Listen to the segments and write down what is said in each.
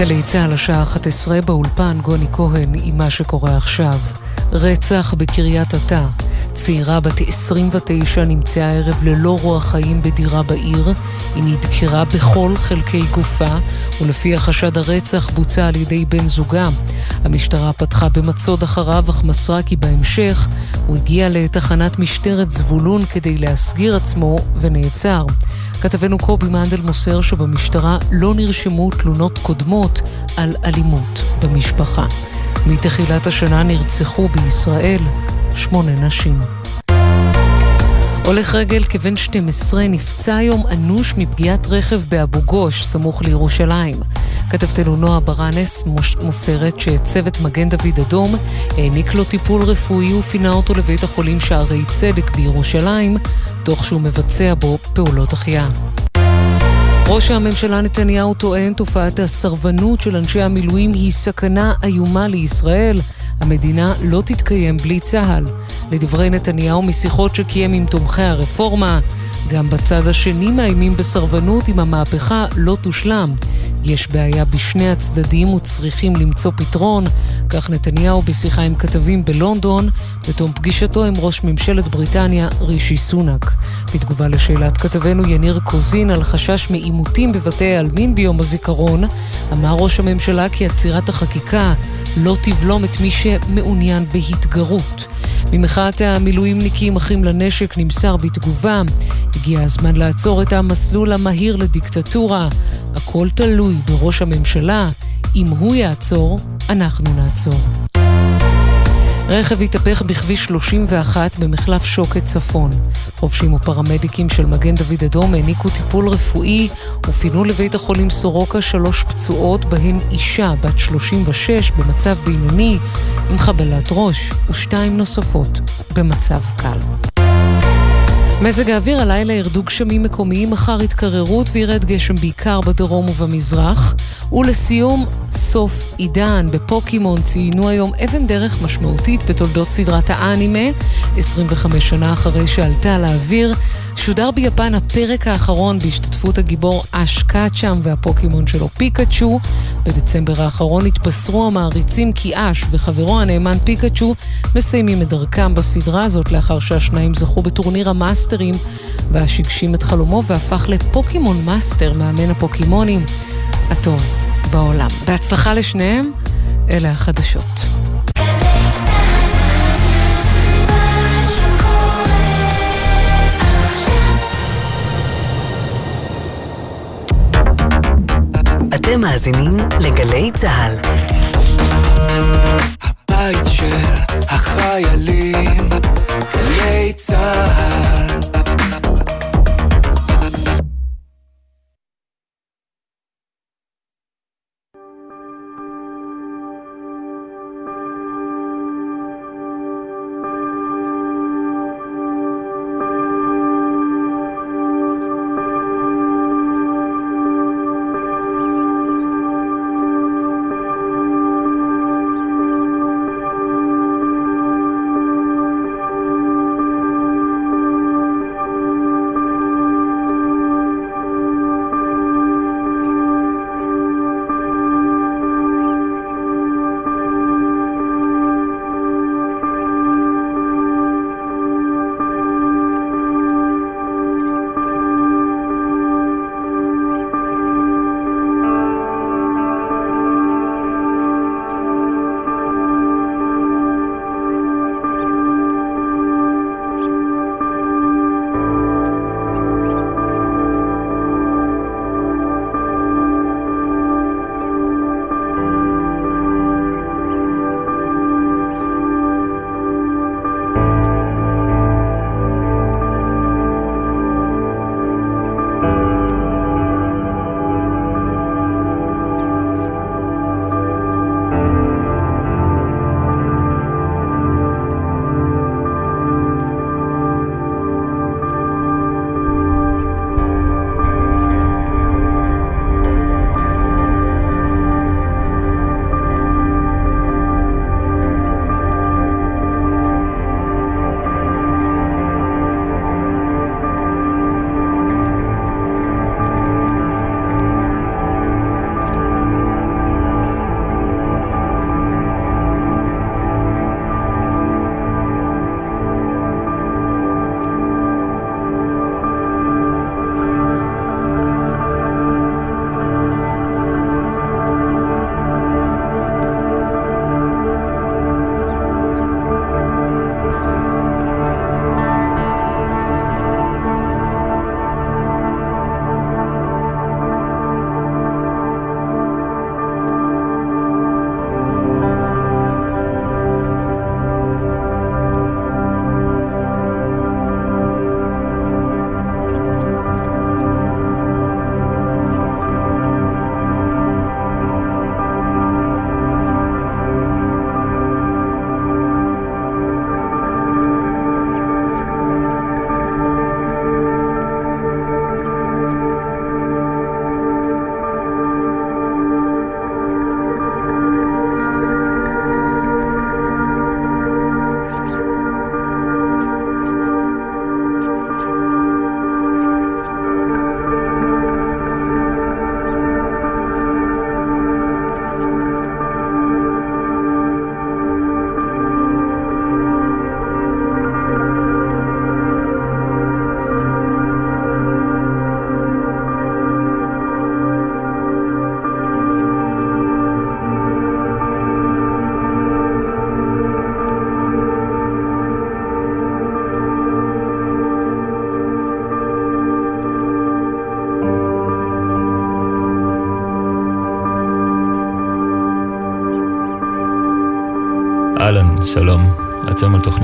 גלי צה"ל השעה 11 באולפן גוני כהן עם מה שקורה עכשיו. רצח בקריית אתא. צעירה בת 29 נמצאה הערב ללא רוח חיים בדירה בעיר. היא נדקרה בכל חלקי גופה, ולפי החשד הרצח בוצע על ידי בן זוגה. המשטרה פתחה במצוד אחריו, אך מסרה כי בהמשך הוא הגיע לתחנת משטרת זבולון כדי להסגיר עצמו ונעצר. כתבנו קובי מנדל מוסר שבמשטרה לא נרשמו תלונות קודמות על אלימות במשפחה. מתחילת השנה נרצחו בישראל שמונה נשים. הולך רגל כבן 12 נפצע היום אנוש מפגיעת רכב באבו גוש, סמוך לירושלים. כתבתנו נועה ברנס מוסרת שצוות מגן דוד אדום העניק לו טיפול רפואי ופינה אותו לבית החולים שערי צדק בירושלים, תוך שהוא מבצע בו פעולות החייאה. ראש הממשלה נתניהו טוען תופעת הסרבנות של אנשי המילואים היא סכנה איומה לישראל. המדינה לא תתקיים בלי צה"ל. לדברי נתניהו משיחות שקיים עם תומכי הרפורמה, גם בצד השני מאיימים בסרבנות אם המהפכה לא תושלם. יש בעיה בשני הצדדים וצריכים למצוא פתרון, כך נתניהו בשיחה עם כתבים בלונדון, בתום פגישתו עם ראש ממשלת בריטניה רישי סונאק. בתגובה לשאלת כתבנו יניר קוזין על חשש מעימותים בבתי העלמין ביום הזיכרון, אמר ראש הממשלה כי עצירת החקיקה לא תבלום את מי שמעוניין בהתגרות. ממחאת המילואימניקים אחים לנשק נמסר בתגובה, הגיע הזמן לעצור את המסלול המהיר לדיקטטורה. הכל תלוי בראש הממשלה. אם הוא יעצור, אנחנו נעצור. רכב התהפך בכביש 31 במחלף שוקת צפון. חובשים ופרמדיקים של מגן דוד אדום העניקו טיפול רפואי ופינו לבית החולים סורוקה שלוש פצועות, בהן אישה בת 36 במצב בינוני עם חבלת ראש, ושתיים נוספות במצב קל. מזג האוויר הלילה ירדו גשמים מקומיים, מחר התקררות וירד גשם בעיקר בדרום ובמזרח. ולסיום, סוף עידן. בפוקימון ציינו היום אבן דרך משמעותית בתולדות סדרת האנימה, 25 שנה אחרי שעלתה לאוויר. שודר ביפן הפרק האחרון בהשתתפות הגיבור אש קאצ'אם והפוקימון שלו פיקאצ'ו. בדצמבר האחרון התבשרו המעריצים כי אש וחברו הנאמן פיקאצ'ו מסיימים את דרכם בסדרה הזאת לאחר שהשניים זכו בטורניר המאסטרים ואש הגשים את חלומו והפך לפוקימון מאסטר, מאמן הפוקימונים הטוב בעולם. בהצלחה לשניהם, אלה החדשות. אתם מאזינים לגלי צה"ל. הבית של החיילים, גלי צה"ל.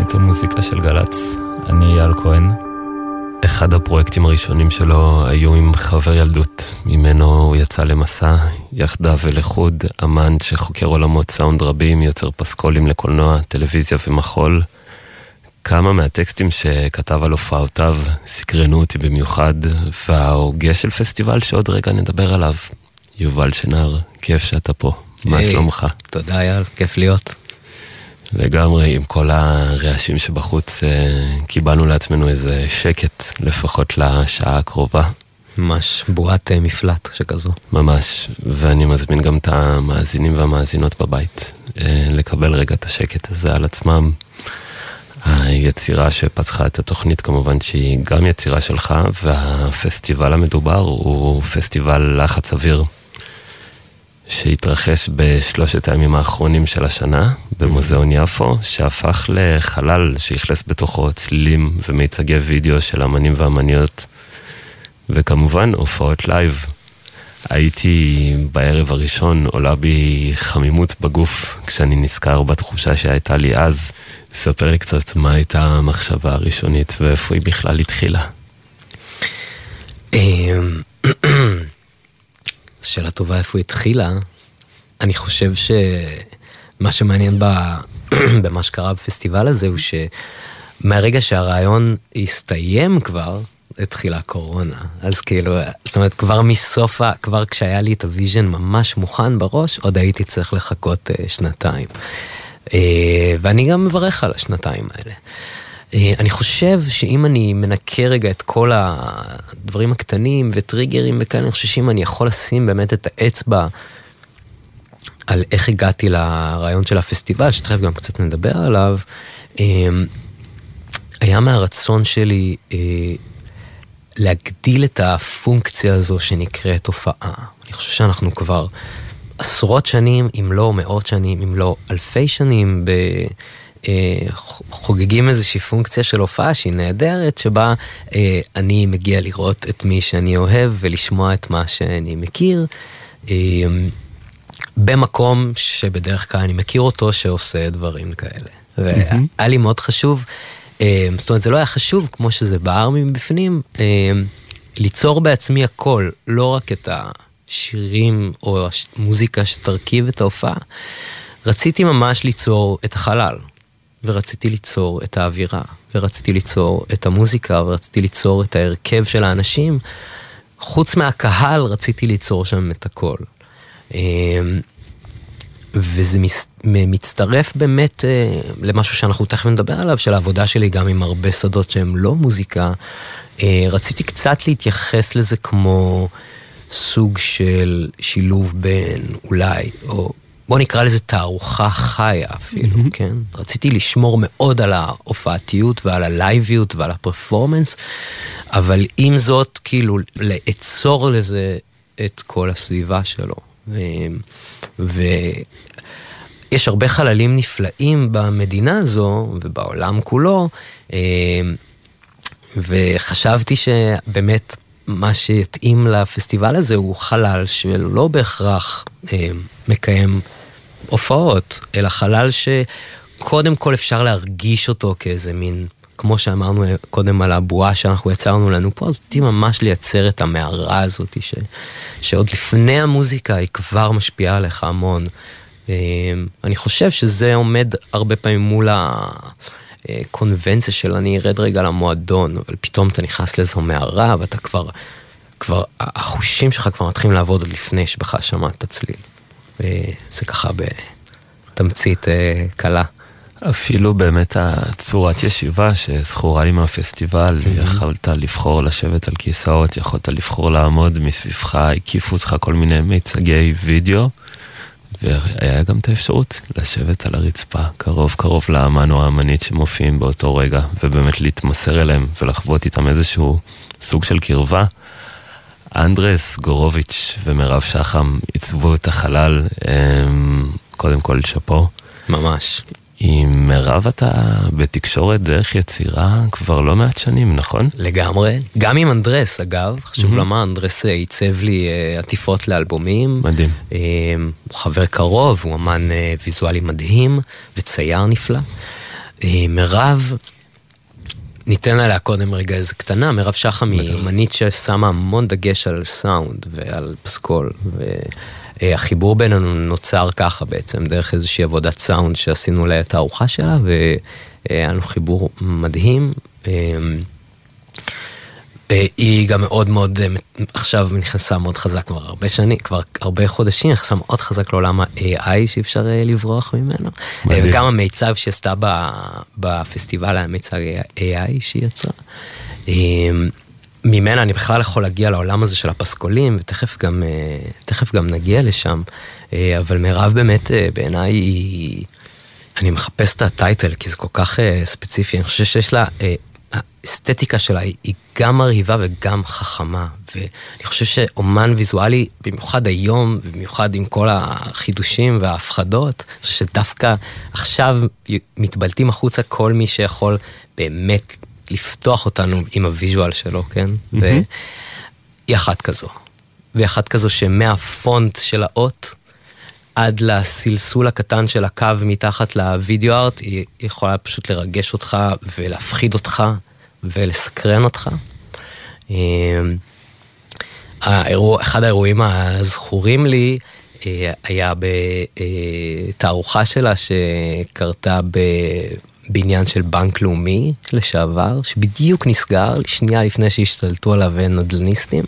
תוכנית המוזיקה של גל"צ, אני אייל כהן. אחד הפרויקטים הראשונים שלו היו עם חבר ילדות, ממנו הוא יצא למסע, יחדיו ולחוד, אמן שחוקר עולמות סאונד רבים, יוצר פסקולים לקולנוע, טלוויזיה ומחול. כמה מהטקסטים שכתב על הופעותיו סקרנו אותי במיוחד, וההוגה של פסטיבל שעוד רגע נדבר עליו, יובל שנהר, כיף שאתה פה, מה שלומך? תודה אייל, כיף להיות. לגמרי, עם כל הרעשים שבחוץ, אה, קיבלנו לעצמנו איזה שקט, לפחות לשעה הקרובה. ממש בועת אה, מפלט שכזו. ממש, ואני מזמין גם את המאזינים והמאזינות בבית אה, לקבל רגע את השקט הזה על עצמם. היצירה שפתחה את התוכנית כמובן שהיא גם יצירה שלך, והפסטיבל המדובר הוא פסטיבל לחץ אוויר. שהתרחש בשלושת הימים האחרונים של השנה במוזיאון יפו, שהפך לחלל שאכלס בתוכו צלילים ומיצגי וידאו של אמנים ואמניות, וכמובן הופעות לייב. הייתי בערב הראשון, עולה בי חמימות בגוף כשאני נזכר בתחושה שהייתה לי אז. ספר לי קצת מה הייתה המחשבה הראשונית ואיפה היא בכלל התחילה. שאלה טובה איפה היא התחילה. אני חושב שמה שמעניין ב... במה שקרה בפסטיבל הזה הוא שמהרגע שהרעיון הסתיים כבר, התחילה קורונה. אז כאילו, זאת אומרת, כבר מסוף, כבר כשהיה לי את ה vision ממש מוכן בראש, עוד הייתי צריך לחכות אה, שנתיים. אה, ואני גם מברך על השנתיים האלה. אה, אני חושב שאם אני מנקה רגע את כל הדברים הקטנים וטריגרים וכאלה, אני חושב שאם אני יכול לשים באמת את האצבע על איך הגעתי לרעיון של הפסטיבל, שתכף גם קצת נדבר עליו, uh, היה מהרצון שלי uh, להגדיל את הפונקציה הזו שנקראת הופעה. אני חושב שאנחנו כבר עשרות שנים, אם לא מאות שנים, אם לא אלפי שנים, ב... אה, חוגגים איזושהי פונקציה של הופעה שהיא נהדרת, שבה אה, אני מגיע לראות את מי שאני אוהב ולשמוע את מה שאני מכיר. אה, במקום שבדרך כלל אני מכיר אותו שעושה דברים כאלה. והיה לי מאוד חשוב אמ, זאת אומרת, זה לא היה חשוב, כמו שזה בער מבפנים, אמ, ליצור בעצמי הכל, לא רק את השירים או המוזיקה שתרכיב את ההופעה. רציתי ממש ליצור את החלל, ורציתי ליצור את האווירה, ורציתי ליצור את המוזיקה, ורציתי ליצור את ההרכב של האנשים. חוץ מהקהל רציתי ליצור שם את הכל. אמ, וזה מצטרף באמת אה, למשהו שאנחנו תכף נדבר עליו, של העבודה שלי גם עם הרבה שדות שהם לא מוזיקה. אה, רציתי קצת להתייחס לזה כמו סוג של שילוב בין אולי, או בוא נקרא לזה תערוכה חיה אפילו, mm-hmm. כן? רציתי לשמור מאוד על ההופעתיות ועל הלייביות ועל הפרפורמנס, אבל עם זאת, כאילו, לאצור לזה את כל הסביבה שלו. ויש הרבה חללים נפלאים במדינה הזו ובעולם כולו, וחשבתי שבאמת מה שיתאים לפסטיבל הזה הוא חלל שלא בהכרח מקיים הופעות, אלא חלל שקודם כל אפשר להרגיש אותו כאיזה מין כמו שאמרנו קודם על הבועה שאנחנו יצרנו לנו פה, אז רציתי ממש לייצר את המערה הזאת, ש, שעוד לפני המוזיקה היא כבר משפיעה עליך המון. אמ, אני חושב שזה עומד הרבה פעמים מול הקונבנציה של אני ארד רגע למועדון, אבל פתאום אתה נכנס לאיזו מערה ואתה כבר, כבר, החושים שלך כבר מתחילים לעבוד עוד לפני שבכלל שמעת את הצליל. זה ככה בתמצית אה, קלה. אפילו באמת הצורת ישיבה שזכורה לי מהפסטיבל, mm-hmm. יכולת לבחור לשבת על כיסאות, יכולת לבחור לעמוד מסביבך, הקיפו אותך כל מיני מיצגי וידאו, והיה גם את האפשרות לשבת על הרצפה, קרוב קרוב לאמן או האמנית שמופיעים באותו רגע, ובאמת להתמסר אליהם ולחוות איתם איזשהו סוג של קרבה. אנדרס גורוביץ' ומירב שחם עיצבו את החלל, קודם כל שאפו. ממש. עם מירב אתה בתקשורת דרך יצירה כבר לא מעט שנים, נכון? לגמרי. גם עם אנדרס, אגב. חשוב mm-hmm. לומר, אנדרס עיצב לי uh, עטיפות לאלבומים. מדהים. Uh, הוא חבר קרוב, הוא אמן uh, ויזואלי מדהים וצייר נפלא. מירב, ניתן עליה קודם רגע איזה קטנה, מירב שחם היא אמנית ששמה המון דגש על סאונד ועל פסקול. ו... החיבור בינינו נוצר ככה בעצם, דרך איזושהי עבודת סאונד שעשינו לה את הארוחה שלה, והיה לנו חיבור מדהים. היא גם מאוד מאוד, עכשיו נכנסה מאוד חזק כבר הרבה שנים, כבר הרבה חודשים, נכנסה מאוד חזק לעולם ה-AI שאי אפשר לברוח ממנו. מדהים. וגם המיצב שעשתה בפסטיבל המיצב AI שהיא יצרה. ממנה אני בכלל יכול להגיע לעולם הזה של הפסקולים, ותכף גם, אה, תכף גם נגיע לשם. אה, אבל מירב באמת אה, בעיניי היא... אני מחפש את הטייטל כי זה כל כך ספציפי, אני חושב שיש לה, האסתטיקה שלה היא גם מרהיבה וגם חכמה. ואני חושב שאומן ויזואלי, במיוחד היום, במיוחד עם כל החידושים וההפחדות, אני חושב שדווקא עכשיו מתבלטים החוצה כל מי שיכול באמת לפתוח אותנו עם הוויז'ואל שלו, כן? Mm-hmm. והיא אחת כזו. והיא אחת כזו שמהפונט של האות עד לסלסול הקטן של הקו מתחת לוידאו ארט, היא יכולה פשוט לרגש אותך ולהפחיד אותך ולסקרן אותך. אמ, האירוע, אחד האירועים הזכורים לי אה, היה בתערוכה שלה שקרתה בניין של בנק לאומי לשעבר, שבדיוק נסגר שנייה לפני שהשתלטו עליו נדלניסטים.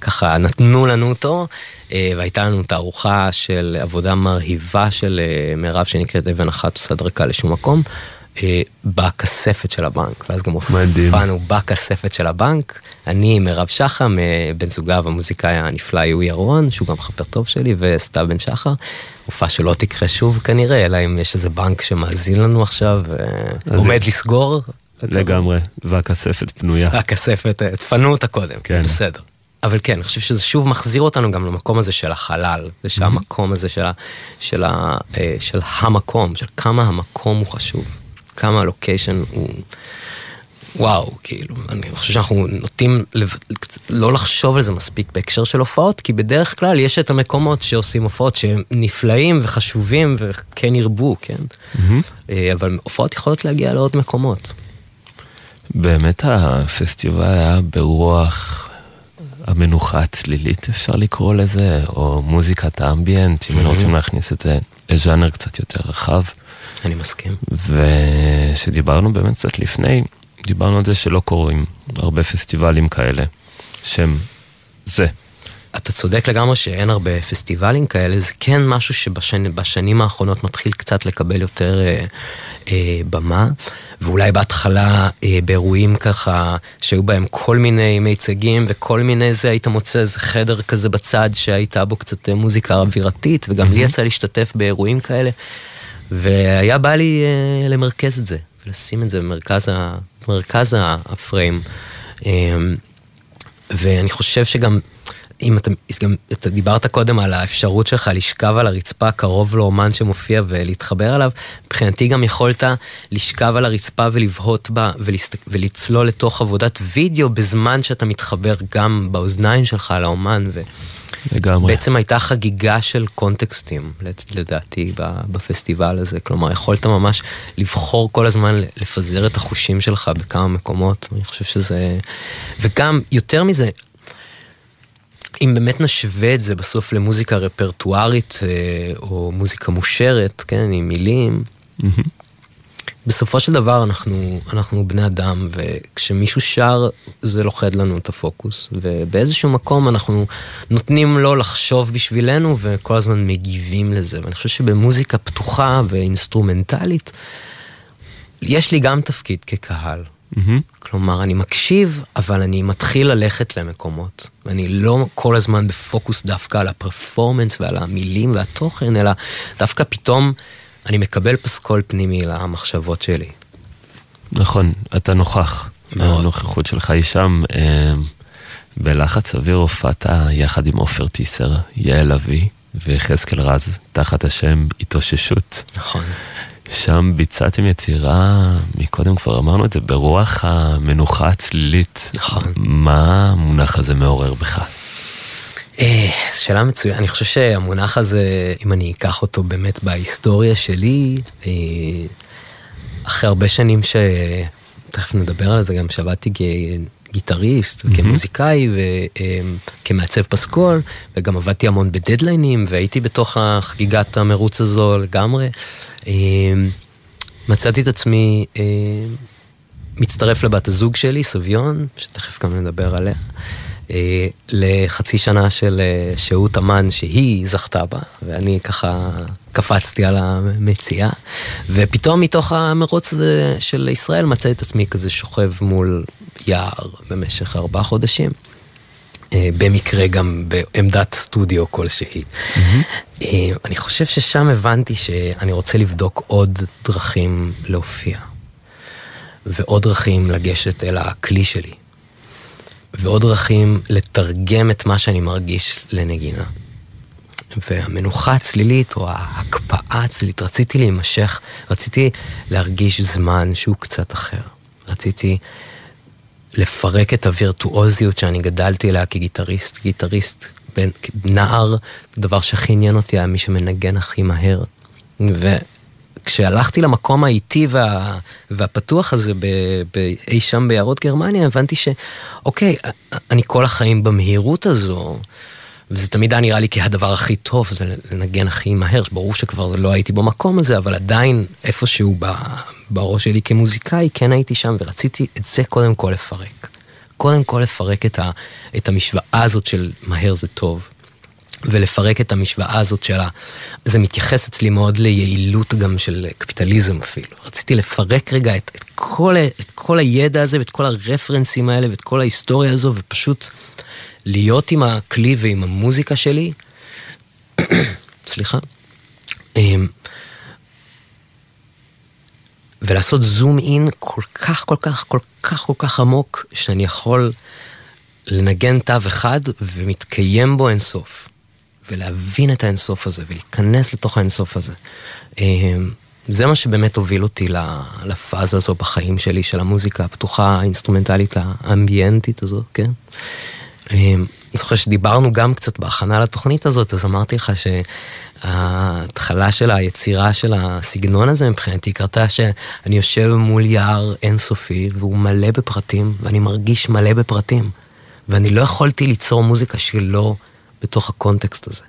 ככה נתנו לנו אותו, אה, והייתה לנו תערוכה של עבודה מרהיבה של אה, מירב שנקראת אבן אחת עושה דרכה לשום מקום. אה, בכספת של הבנק, ואז גם הופענו בכספת של הבנק, אני, מירב שחם, בן זוגה והמוזיקאי הנפלא יהוא ירון, שהוא גם חבר טוב שלי, וסתיו בן שחר. הופעה שלא תקרה שוב כנראה, אלא אם יש איזה בנק שמאזין לנו עכשיו, ועומד זה... לסגור. לגמרי, והכספת פנויה. הכספת, תפנו אותה קודם, כן. בסדר. אבל כן, אני חושב שזה שוב מחזיר אותנו גם למקום הזה של החלל, זה שהמקום הזה של, ה, של, ה, של המקום, של כמה המקום הוא חשוב. כמה הלוקיישן הוא... וואו, כאילו, אני חושב שאנחנו נוטים לב... לא לחשוב על זה מספיק בהקשר של הופעות, כי בדרך כלל יש את המקומות שעושים הופעות שהם נפלאים וחשובים וכן ירבו, כן? Mm-hmm. אבל הופעות יכולות להגיע לעוד מקומות. באמת הפסטיבל היה ברוח המנוחה הצלילית, אפשר לקרוא לזה, או מוזיקת האמביאנט, אם mm-hmm. רוצים להכניס את זה לז'אנר קצת יותר רחב. אני מסכים. ושדיברנו באמת קצת לפני, דיברנו על זה שלא קורים הרבה פסטיבלים כאלה, שהם זה. אתה צודק לגמרי שאין הרבה פסטיבלים כאלה, זה כן משהו שבשנים האחרונות מתחיל קצת לקבל יותר אה, אה, במה, ואולי בהתחלה אה, באירועים ככה, שהיו בהם כל מיני מיצגים וכל מיני זה, היית מוצא איזה חדר כזה בצד שהייתה בו קצת אה, מוזיקה אווירתית, וגם mm-hmm. לי יצא להשתתף באירועים כאלה. והיה בא לי uh, למרכז את זה, ולשים את זה במרכז, ה, במרכז הפריים. Um, ואני חושב שגם, אם אתה, גם, אתה דיברת קודם על האפשרות שלך לשכב על הרצפה קרוב לאומן שמופיע ולהתחבר אליו, מבחינתי גם יכולת לשכב על הרצפה ולבהות בה ולסת, ולצלול לתוך עבודת וידאו בזמן שאתה מתחבר גם באוזניים שלך לאומן. ו... לגמרי. בעצם הייתה חגיגה של קונטקסטים, לדעתי, בפסטיבל הזה. כלומר, יכולת ממש לבחור כל הזמן לפזר את החושים שלך בכמה מקומות. אני חושב שזה... וגם, יותר מזה, אם באמת נשווה את זה בסוף למוזיקה רפרטוארית אה, או מוזיקה מושרת, כן, עם מילים, mm-hmm. בסופו של דבר אנחנו, אנחנו בני אדם, וכשמישהו שר זה לוכד לנו את הפוקוס, ובאיזשהו מקום אנחנו נותנים לו לחשוב בשבילנו וכל הזמן מגיבים לזה, ואני חושב שבמוזיקה פתוחה ואינסטרומנטלית, יש לי גם תפקיד כקהל. Mm-hmm. כלומר, אני מקשיב, אבל אני מתחיל ללכת למקומות. ואני לא כל הזמן בפוקוס דווקא על הפרפורמנס ועל המילים והתוכן, אלא דווקא פתאום... אני מקבל פסקול פנימי למחשבות שלי. נכון, אתה נוכח. מאוד. הנוכחות שלך היא שם. אה, בלחץ אוויר הופעת יחד עם עופר טיסר, יעל אבי ויחזקאל רז, תחת השם התאוששות. נכון. שם ביצעתם יצירה, מקודם כבר אמרנו את זה, ברוח המנוחה הצלילית. נכון. מה המונח הזה מעורר בך? אה, שאלה מצוינת, אני חושב שהמונח הזה, אם אני אקח אותו באמת בהיסטוריה שלי, אה, אחרי הרבה שנים ש... תכף נדבר על זה גם, שעבדתי כגיטריסט וכמוזיקאי וכמעצב פסקול, וגם עבדתי המון בדדליינים, והייתי בתוך חגיגת המרוץ הזו לגמרי. אה, מצאתי את עצמי מצטרף לבת הזוג שלי, סביון, שתכף גם נדבר עליה. אה, לחצי שנה של אה, שהות אמן שהיא זכתה בה, ואני ככה קפצתי על המציאה, ופתאום מתוך המרוץ הזה של ישראל מצא את עצמי כזה שוכב מול יער במשך ארבעה חודשים. אה, במקרה גם בעמדת סטודיו כלשהי. Mm-hmm. אני חושב ששם הבנתי שאני רוצה לבדוק עוד דרכים להופיע, ועוד דרכים לגשת אל הכלי שלי. ועוד דרכים לתרגם את מה שאני מרגיש לנגינה. והמנוחה הצלילית, או ההקפאה הצלילית, רציתי להימשך, רציתי להרגיש זמן שהוא קצת אחר. רציתי לפרק את הווירטואוזיות שאני גדלתי אליה כגיטריסט. גיטריסט, בין, נער, דבר שהכי עניין אותי היה מי שמנגן הכי מהר. ו... כשהלכתי למקום האיטי וה, והפתוח הזה באי שם ביערות גרמניה, הבנתי שאוקיי, אני כל החיים במהירות הזו, וזה תמיד היה נראה לי כהדבר הכי טוב, זה לנגן הכי מהר, ברור שכבר לא הייתי במקום הזה, אבל עדיין איפשהו בראש שלי כמוזיקאי, כן הייתי שם ורציתי את זה קודם כל לפרק. קודם כל לפרק את, ה, את המשוואה הזאת של מהר זה טוב. ולפרק את המשוואה הזאת של ה... זה מתייחס אצלי מאוד ליעילות גם של קפיטליזם אפילו. רציתי לפרק רגע את, את, כל, את כל הידע הזה ואת כל הרפרנסים האלה ואת כל ההיסטוריה הזו ופשוט להיות עם הכלי ועם המוזיקה שלי. סליחה. אמ, ולעשות זום אין כל כך כל כך כל כך כל כך עמוק שאני יכול לנגן תו אחד ומתקיים בו אינסוף. ולהבין את האינסוף הזה, ולהיכנס לתוך האינסוף הזה. אמ, זה מה שבאמת הוביל אותי לפאזה הזו בחיים שלי, של המוזיקה הפתוחה, האינסטרומנטלית, האמביאנטית הזו, כן? אמ, אני זוכר שדיברנו גם קצת בהכנה לתוכנית הזאת, אז אמרתי לך שההתחלה של היצירה של הסגנון הזה מבחינתי קרתה שאני יושב מול יער אינסופי והוא מלא בפרטים, ואני מרגיש מלא בפרטים. ואני לא יכולתי ליצור מוזיקה שלא בתוך הקונטקסט הזה.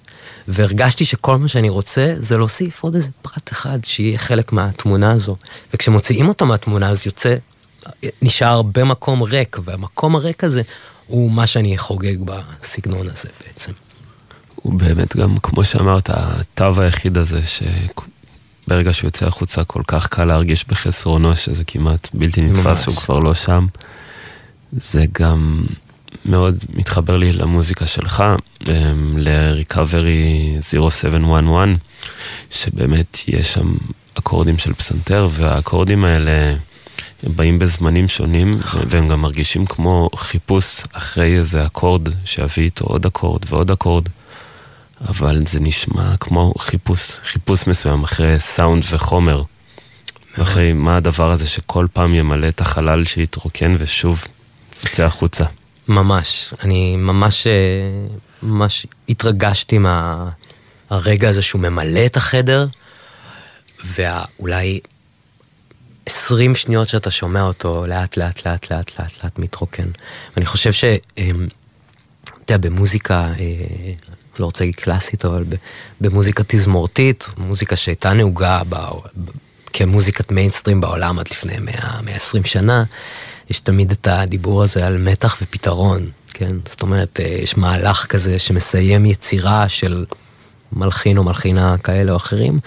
והרגשתי שכל מה שאני רוצה זה להוסיף עוד איזה פרט אחד שיהיה חלק מהתמונה הזו. וכשמוציאים אותו מהתמונה אז יוצא, נשאר הרבה מקום ריק, והמקום הריק הזה הוא מה שאני חוגג בסגנון הזה בעצם. הוא באמת גם, כמו שאמרת, התו היחיד הזה, שברגע שהוא יוצא החוצה כל כך קל להרגיש בחסרונו, שזה כמעט בלתי נתפס, הוא כבר לא שם. זה גם מאוד מתחבר לי למוזיקה שלך, אמ, ל-Recovery 0711, שבאמת יש שם אקורדים של פסנתר, והאקורדים האלה באים בזמנים שונים, והם גם מרגישים כמו חיפוש אחרי איזה אקורד שיביא איתו עוד אקורד ועוד אקורד. אבל זה נשמע כמו חיפוש, חיפוש מסוים אחרי סאונד וחומר. אחרי מה הדבר הזה שכל פעם ימלא את החלל שיתרוקן ושוב יצא החוצה. ממש, אני ממש, אה, ממש התרגשתי מהרגע הזה שהוא ממלא את החדר, ואולי 20 שניות שאתה שומע אותו לאט לאט לאט לאט לאט לאט מתרוקן. ואני חושב ש... אמ, אתה יודע, במוזיקה, אה, לא רוצה להגיד קלאסית, אבל במוזיקה תזמורתית, מוזיקה שהייתה נהוגה כמוזיקת מיינסטרים בעולם עד לפני 120 שנה, יש תמיד את הדיבור הזה על מתח ופתרון, כן? זאת אומרת, אה, יש מהלך כזה שמסיים יצירה של מלחין או מלחינה כאלה או אחרים,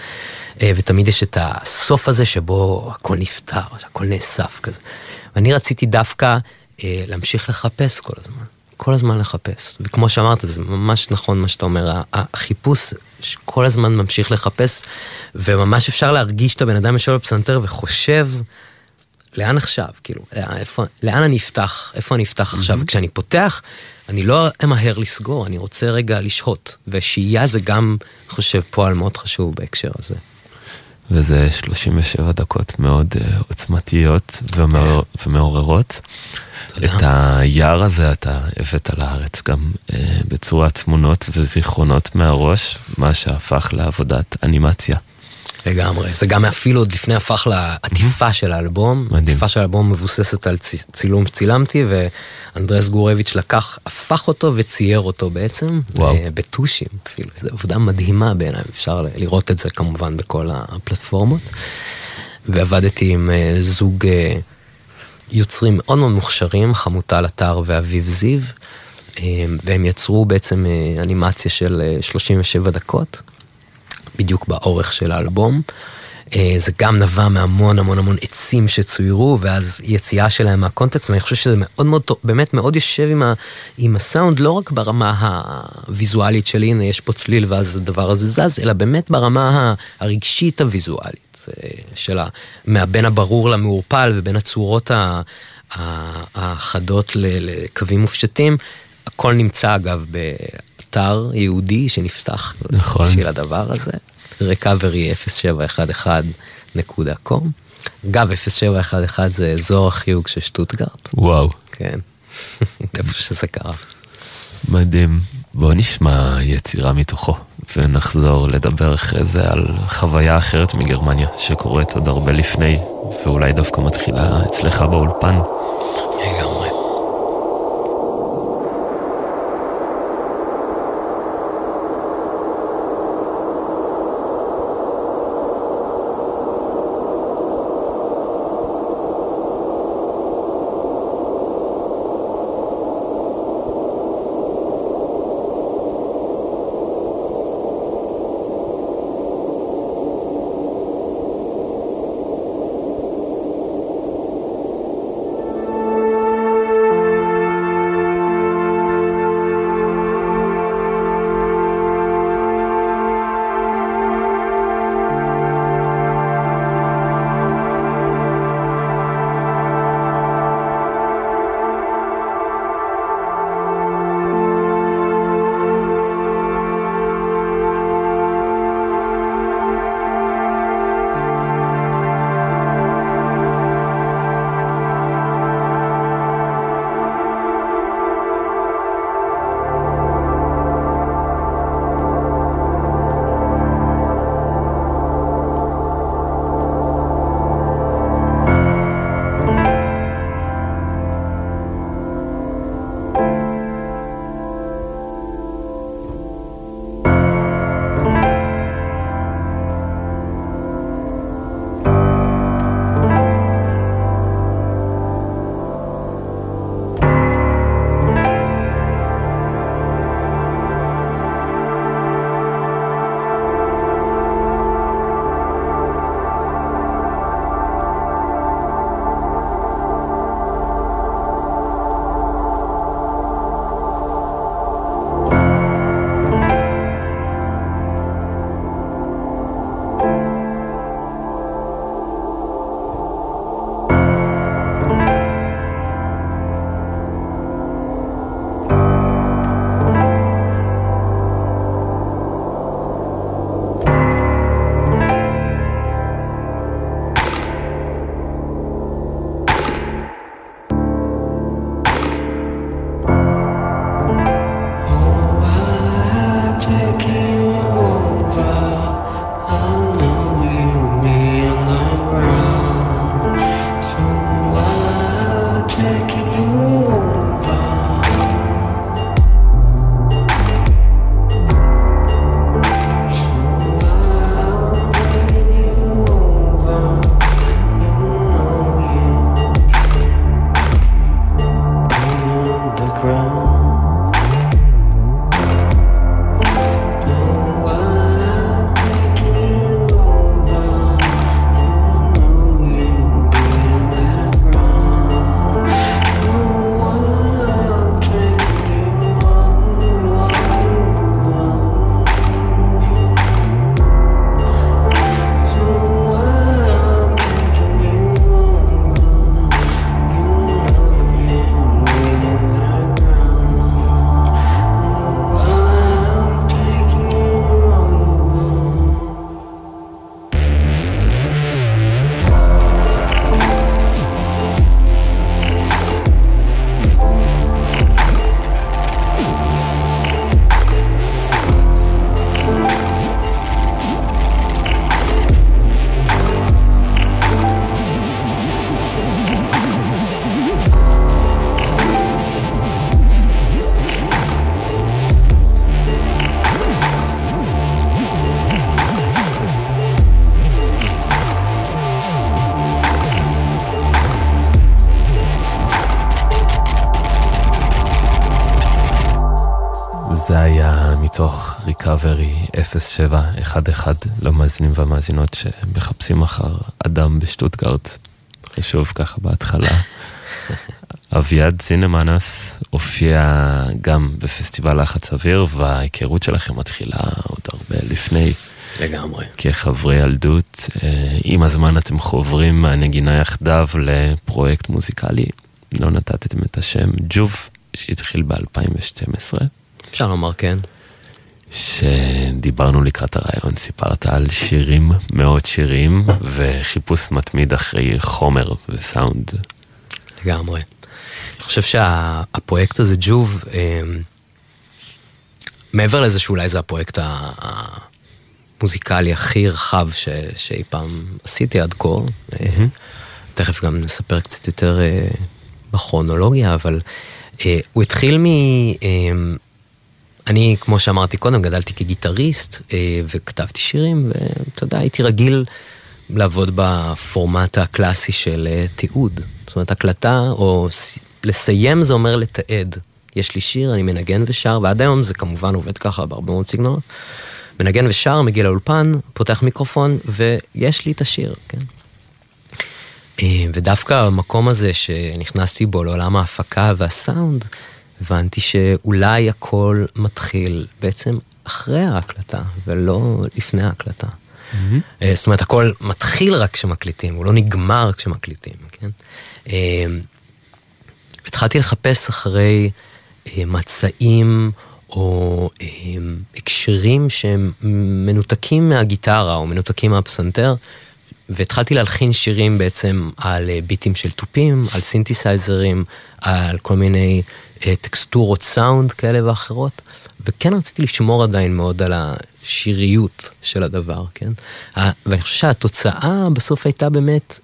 אה, ותמיד יש את הסוף הזה שבו הכל נפתר, הכל נאסף כזה. ואני רציתי דווקא אה, להמשיך לחפש כל הזמן. כל הזמן לחפש. וכמו שאמרת, זה ממש נכון מה שאתה אומר, החיפוש כל הזמן ממשיך לחפש, וממש אפשר להרגיש את הבן אדם יושב בפסנתר וחושב לאן עכשיו? כאילו, איפה, לאן אני אפתח? איפה אני אפתח mm-hmm. עכשיו? כשאני פותח, אני לא אמהר לסגור, אני רוצה רגע לשהות. ושהייה זה גם, אני חושב, פועל מאוד חשוב בהקשר הזה. וזה 37 דקות מאוד uh, עוצמתיות ומעור, ומעוררות. את היער הזה אתה הבאת לארץ גם uh, בצורת תמונות וזיכרונות מהראש, מה שהפך לעבודת אנימציה. לגמרי, זה גם אפילו עוד לפני הפך לעטיפה של האלבום. מדהים. העטיפה של האלבום מבוססת על צילום שצילמתי, ואנדרס גורביץ' לקח, הפך אותו וצייר אותו בעצם, וואו. אה, בטושים אפילו, זו עבודה מדהימה בעיניי, אפשר לראות את זה כמובן בכל הפלטפורמות. ועבדתי עם אה, זוג אה, יוצרים מאוד מאוד מוכשרים, חמוטל עטר ואביב זיו, והם יצרו בעצם אנימציה של 37 דקות. בדיוק באורך של האלבום. אה, זה גם נבע מהמון המון המון עצים שצוירו, ואז יציאה שלהם מהקונטקסט, ואני חושב שזה מאוד מאוד טוב, באמת מאוד יושב עם, ה, עם הסאונד, לא רק ברמה הוויזואלית של הנה יש פה צליל ואז הדבר הזה זז, אלא באמת ברמה הרגשית הוויזואלית, אה, של בין הברור למעורפל ובין הצורות החדות לקווים מופשטים. הכל נמצא אגב אתר יהודי שנפתח נכון. בשביל הדבר הזה, recovery0711.com. אגב, 0711 זה אזור החיוג של שטוטגרט. וואו. כן, איפה שזה קרה. מדהים. בוא נשמע יצירה מתוכו, ונחזור לדבר אחרי זה על חוויה אחרת מגרמניה, שקורית עוד הרבה לפני, ואולי דווקא מתחילה אצלך באולפן. לגמרי. 0711 למאזינים והמאזינות שמחפשים אחר אדם בשטוטגרט. חשוב ככה בהתחלה. אביעד סינמנס הופיע גם בפסטיבל לחץ אוויר, וההיכרות שלכם מתחילה עוד הרבה לפני. לגמרי. כחברי ילדות, אה, עם הזמן אתם חוברים מהנגינה יחדיו לפרויקט מוזיקלי, לא נתתם את השם ג'וב, שהתחיל ב-2012. אפשר לומר כן. שדיברנו לקראת הרעיון, סיפרת על שירים, מאות שירים, וחיפוש מתמיד אחרי חומר וסאונד. לגמרי. אני חושב שהפרויקט הזה, ג'וב, אה, מעבר לזה שאולי זה הפרויקט המוזיקלי הכי רחב ש, שאי פעם עשיתי עד כה, mm-hmm. תכף גם נספר קצת יותר אה, בכרונולוגיה, אבל הוא התחיל מ... אני, כמו שאמרתי קודם, גדלתי כגיטריסט וכתבתי שירים, ואתה יודע, הייתי רגיל לעבוד בפורמט הקלאסי של תיעוד. זאת אומרת, הקלטה, או לסיים זה אומר לתעד. יש לי שיר, אני מנגן ושר, ועד היום זה כמובן עובד ככה בהרבה מאוד סגנונות. מנגן ושר, מגיע לאולפן, פותח מיקרופון, ויש לי את השיר, כן? ודווקא המקום הזה שנכנסתי בו לעולם ההפקה והסאונד, הבנתי שאולי הכל מתחיל בעצם אחרי ההקלטה, ולא לפני ההקלטה. Mm-hmm. זאת אומרת, הכל מתחיל רק כשמקליטים, הוא לא נגמר כשמקליטים, כן? התחלתי לחפש אחרי אה, מצעים או אה, הקשרים שהם מנותקים מהגיטרה או מנותקים מהפסנתר, והתחלתי להלחין שירים בעצם על אה, ביטים של תופים, על סינתסייזרים, על כל מיני טקסטורות סאונד כאלה ואחרות, וכן רציתי לשמור עדיין מאוד על השיריות של הדבר, כן? ואני חושב שהתוצאה בסוף הייתה באמת...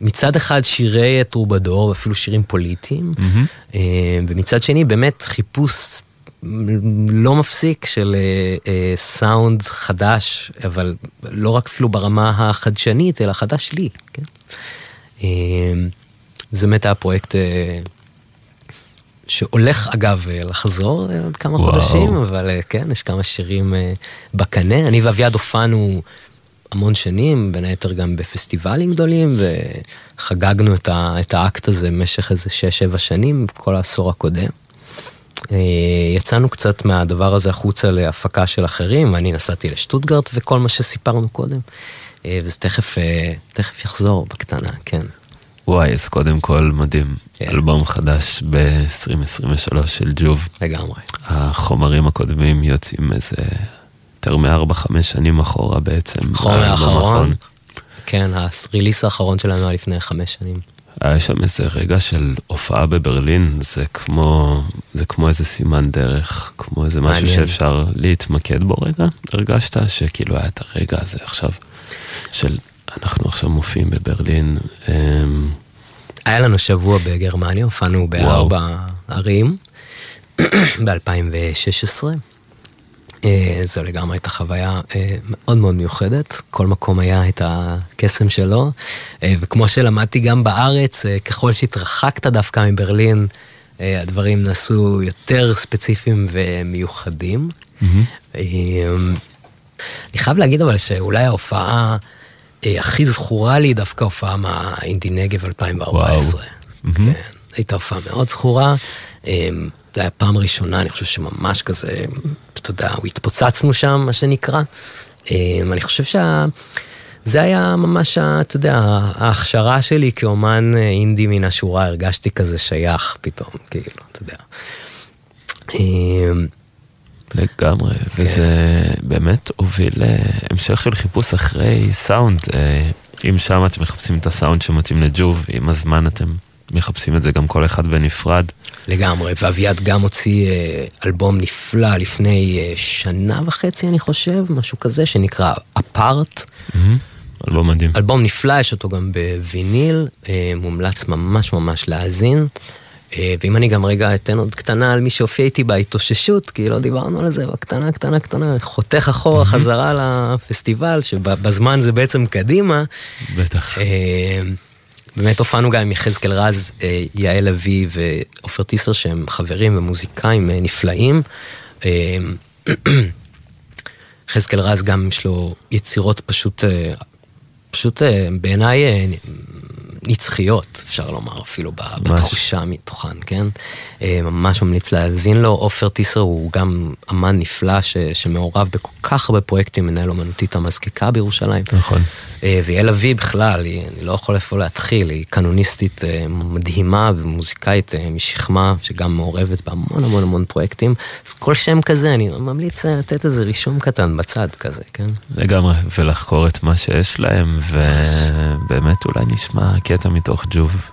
מצד אחד שירי טרובדור, ואפילו שירים פוליטיים, mm-hmm. ומצד שני באמת חיפוש לא מפסיק של אה, סאונד חדש, אבל לא רק אפילו ברמה החדשנית, אלא חדש לי, כן? זה באמת היה פרויקט שהולך אגב לחזור עוד כמה וואו. חודשים, אבל כן, יש כמה שירים בקנה. אני ואביעד הופענו המון שנים, בין היתר גם בפסטיבלים גדולים, וחגגנו את, ה, את האקט הזה במשך איזה 6-7 שנים, כל העשור הקודם. אה, יצאנו קצת מהדבר הזה החוצה להפקה של אחרים, ואני נסעתי לשטוטגרט וכל מה שסיפרנו קודם, אה, וזה תכף, אה, תכף יחזור בקטנה, כן. וואי, אז קודם כל מדהים. כן. אלבום חדש ב-2023 של ג'וב. לגמרי. החומרים הקודמים יוצאים איזה יותר מארבע-חמש שנים אחורה בעצם. חומר האחרון. כן, הריליס האחרון שלנו היה לפני חמש שנים. היה שם איזה רגע של הופעה בברלין, זה כמו, זה כמו איזה סימן דרך, כמו איזה משהו מעניין. שאפשר להתמקד בו רגע. הרגשת שכאילו היה את הרגע הזה עכשיו, של אנחנו עכשיו מופיעים בברלין. אמ, היה לנו שבוע בגרמניה, הופענו בארבע ערים ב-2016. אה, זו לגמרי הייתה חוויה אה, מאוד מאוד מיוחדת, כל מקום היה את הקסם שלו, אה, וכמו שלמדתי גם בארץ, ככל שהתרחקת דווקא מברלין, הדברים נעשו יותר ספציפיים ומיוחדים. Mm-hmm. אני חייב להגיד אבל שאולי ההופעה הכי זכורה לי דווקא הופעה מהאינדי נגב 2014. וואו. כן, הייתה הופעה מאוד זכורה. זה היה פעם ראשונה, אני חושב שממש כזה, אתה יודע, התפוצצנו שם, מה שנקרא. אמ, אני חושב שזה היה ממש, אתה יודע, ההכשרה שלי כאומן אה, אינדי מן השורה, הרגשתי כזה שייך פתאום, כאילו, אתה יודע. לגמרי, כן. וזה באמת הוביל להמשך של חיפוש אחרי סאונד. אה, אם שם אתם מחפשים את הסאונד שמתאים לג'וב, עם הזמן אתם מחפשים את זה גם כל אחד בנפרד. לגמרי, ואביעד גם הוציא אה, אלבום נפלא לפני אה, שנה וחצי, אני חושב, משהו כזה, שנקרא אפארט. Mm-hmm. אלבום מדהים. אלבום נפלא, יש אותו גם בוויניל, מומלץ ממש ממש להאזין. ואם אני גם רגע אתן עוד קטנה על מי שהופיע איתי בהתאוששות, כי לא דיברנו על זה, בקטנה, קטנה, קטנה, חותך אחורה חזרה לפסטיבל, שבזמן זה בעצם קדימה. בטח. באמת הופענו גם עם יחזקאל רז, אה, יעל אבי ועופר טיסר שהם חברים ומוזיקאים אה, נפלאים. אה, יחזקאל רז גם יש לו יצירות פשוט, פשוט בעיניי נצחיות, אפשר לומר, אפילו ממש. בתחושה מתוכן, כן? אה, ממש ממליץ להאזין לו. עופר טיסר הוא גם אמן נפלא ש, שמעורב בכל כך הרבה פרויקטים, מנהל אומנותית המזקקה בירושלים. נכון. אה, ויעל אבי בכלל, היא, אני לא יכול איפה להתחיל, היא קנוניסטית אה, מדהימה ומוזיקאית משכמה, שגם מעורבת בהמון המון המון פרויקטים. אז כל שם כזה, אני ממליץ לתת איזה רישום קטן בצד כזה, כן? לגמרי, ולחקור את מה שיש להם, ובאמת אולי נשמע קטע מתוך ג'וב.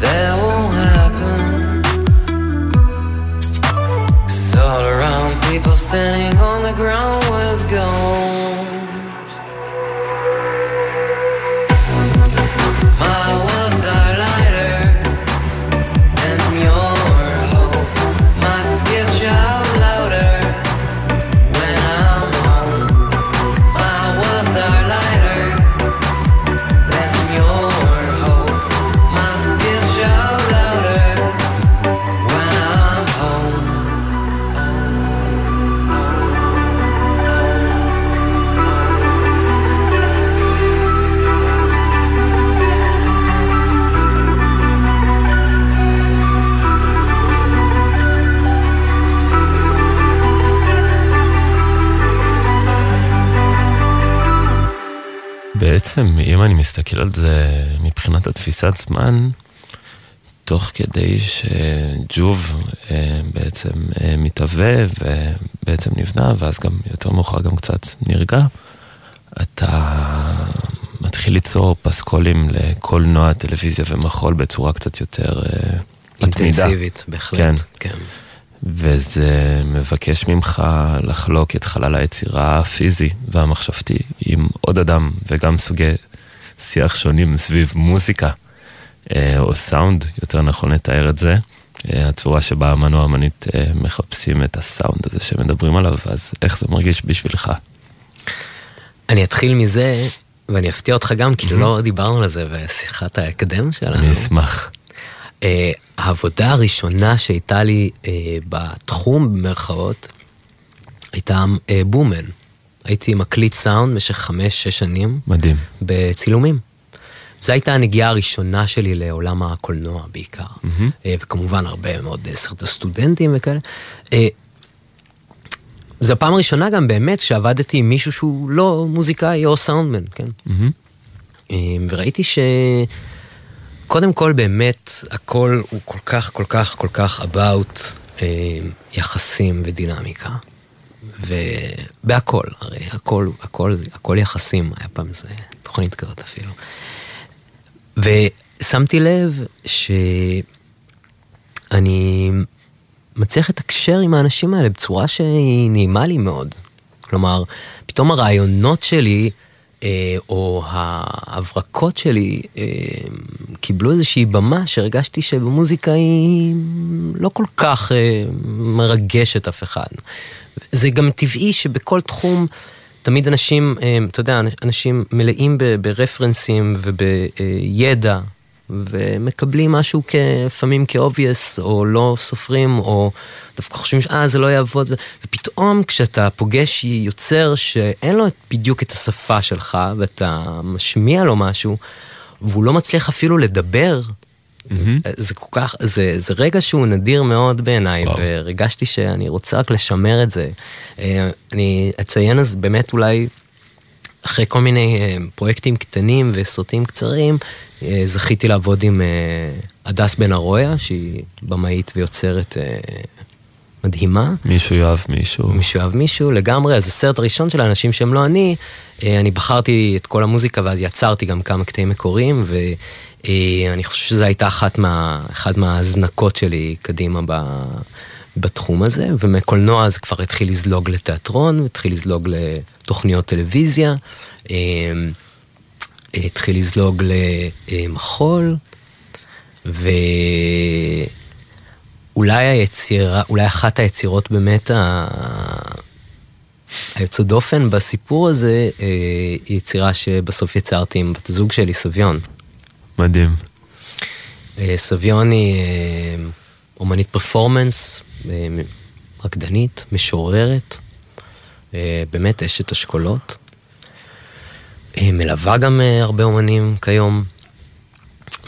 that won't happen. It's all around people standing מסתכל על זה מבחינת התפיסת זמן, תוך כדי שג'וב אה, בעצם אה, מתהווה ובעצם נבנה, ואז גם יותר מאוחר גם קצת נרגע, אתה מתחיל ליצור פסקולים לקולנוע, טלוויזיה ומחול בצורה קצת יותר אה, אינטנסיבית, בהחלט. כן. כן. וזה מבקש ממך לחלוק את חלל היצירה הפיזי והמחשבתי עם עוד אדם וגם סוגי שיח שונים סביב מוזיקה, אה, או סאונד, יותר נכון לתאר את זה, אה, הצורה שבה האמן או האמנית אה, מחפשים את הסאונד הזה שמדברים עליו, אז איך זה מרגיש בשבילך? אני אתחיל מזה, ואני אפתיע אותך גם, כי לא דיברנו על זה בשיחת ההקדם שלנו. אני אשמח. אה, העבודה הראשונה שהייתה לי בתחום, במרכאות, הייתה בומן. הייתי מקליט סאונד במשך חמש-שש שנים. מדהים. בצילומים. זו הייתה הנגיעה הראשונה שלי לעולם הקולנוע בעיקר. Mm-hmm. וכמובן הרבה מאוד סרטי סטודנטים וכאלה. זו הפעם הראשונה גם באמת שעבדתי עם מישהו שהוא לא מוזיקאי או סאונדמן, כן? Mm-hmm. וראיתי שקודם כל באמת הכל הוא כל כך כל כך כל כך about יחסים ודינמיקה. ובהכל, הרי הכל, הכל, הכל יחסים, היה פעם איזה תוכנית כזאת אפילו. ושמתי לב שאני מצליח לתקשר עם האנשים האלה בצורה שהיא נעימה לי מאוד. כלומר, פתאום הרעיונות שלי, אה, או ההברקות שלי, אה, קיבלו איזושהי במה שהרגשתי שבמוזיקה היא לא כל כך אה, מרגשת אף אחד. זה גם טבעי שבכל תחום, תמיד אנשים, אתה יודע, אנשים מלאים ברפרנסים ובידע. ומקבלים משהו לפעמים כאובייס, או לא סופרים, או דווקא חושבים שאה, זה לא יעבוד, ופתאום כשאתה פוגש יוצר שאין לו בדיוק את השפה שלך, ואתה משמיע לו משהו, והוא לא מצליח אפילו לדבר, mm-hmm. זה כל כך, זה, זה רגע שהוא נדיר מאוד בעיניי, והרגשתי שאני רוצה רק לשמר את זה. אה, אני אציין אז באמת אולי אחרי כל מיני אה, פרויקטים קטנים וסרטים קצרים, אה, זכיתי לעבוד עם הדס בן ארויה, שהיא במאית ויוצרת מדהימה. מישהו יאהב מישהו. מישהו יאהב מישהו, לגמרי. אז הסרט הראשון של האנשים שהם לא אני, אני בחרתי את כל המוזיקה ואז יצרתי גם כמה קטעים מקוריים, ואני חושב שזו הייתה אחת מה, אחת מההזנקות שלי קדימה ב... בתחום הזה, ומקולנוע זה כבר התחיל לזלוג לתיאטרון, התחיל לזלוג לתוכניות טלוויזיה, אה, התחיל לזלוג למחול, ואולי היצירה, אולי אחת היצירות באמת ה... היוצא דופן בסיפור הזה, אה, היא יצירה שבסוף יצרתי עם בת הזוג שלי, סביון. מדהים. אה, סביון היא אומנית פרפורמנס, אה, רקדנית, משוררת, אה, באמת אשת אשכולות. אה, מלווה גם הרבה אומנים כיום,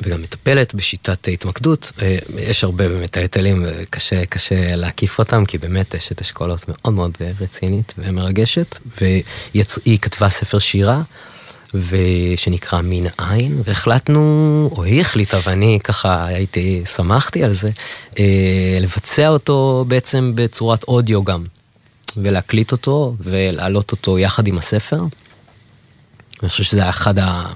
וגם מטפלת בשיטת התמקדות. יש הרבה באמת טייטלים, וקשה קשה להקיף אותם, כי באמת אשת אשכולות מאוד מאוד רצינית ומרגשת, והיא כתבה ספר שירה. ושנקרא מין עין, והחלטנו, או היא החליטה, ואני ככה הייתי, שמחתי על זה, אה, לבצע אותו בעצם בצורת אודיו גם, ולהקליט אותו ולהעלות אותו יחד עם הספר. אני חושב שזה היה אחד ה...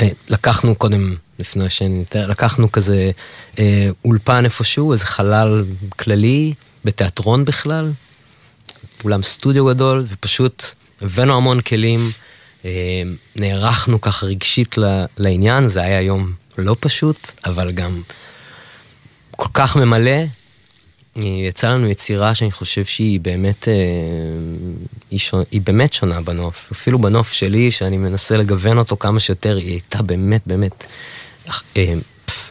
אה, לקחנו קודם, לפני שנתאר, לקחנו כזה אה, אולפן איפשהו, איזה חלל כללי, בתיאטרון בכלל, אולם סטודיו גדול, ופשוט הבאנו המון כלים. אה, נערכנו ככה רגשית לעניין, זה היה יום לא פשוט, אבל גם כל כך ממלא. אה, יצא לנו יצירה שאני חושב שהיא באמת, אה, היא, שונה, היא באמת שונה בנוף. אפילו בנוף שלי, שאני מנסה לגוון אותו כמה שיותר, היא הייתה באמת באמת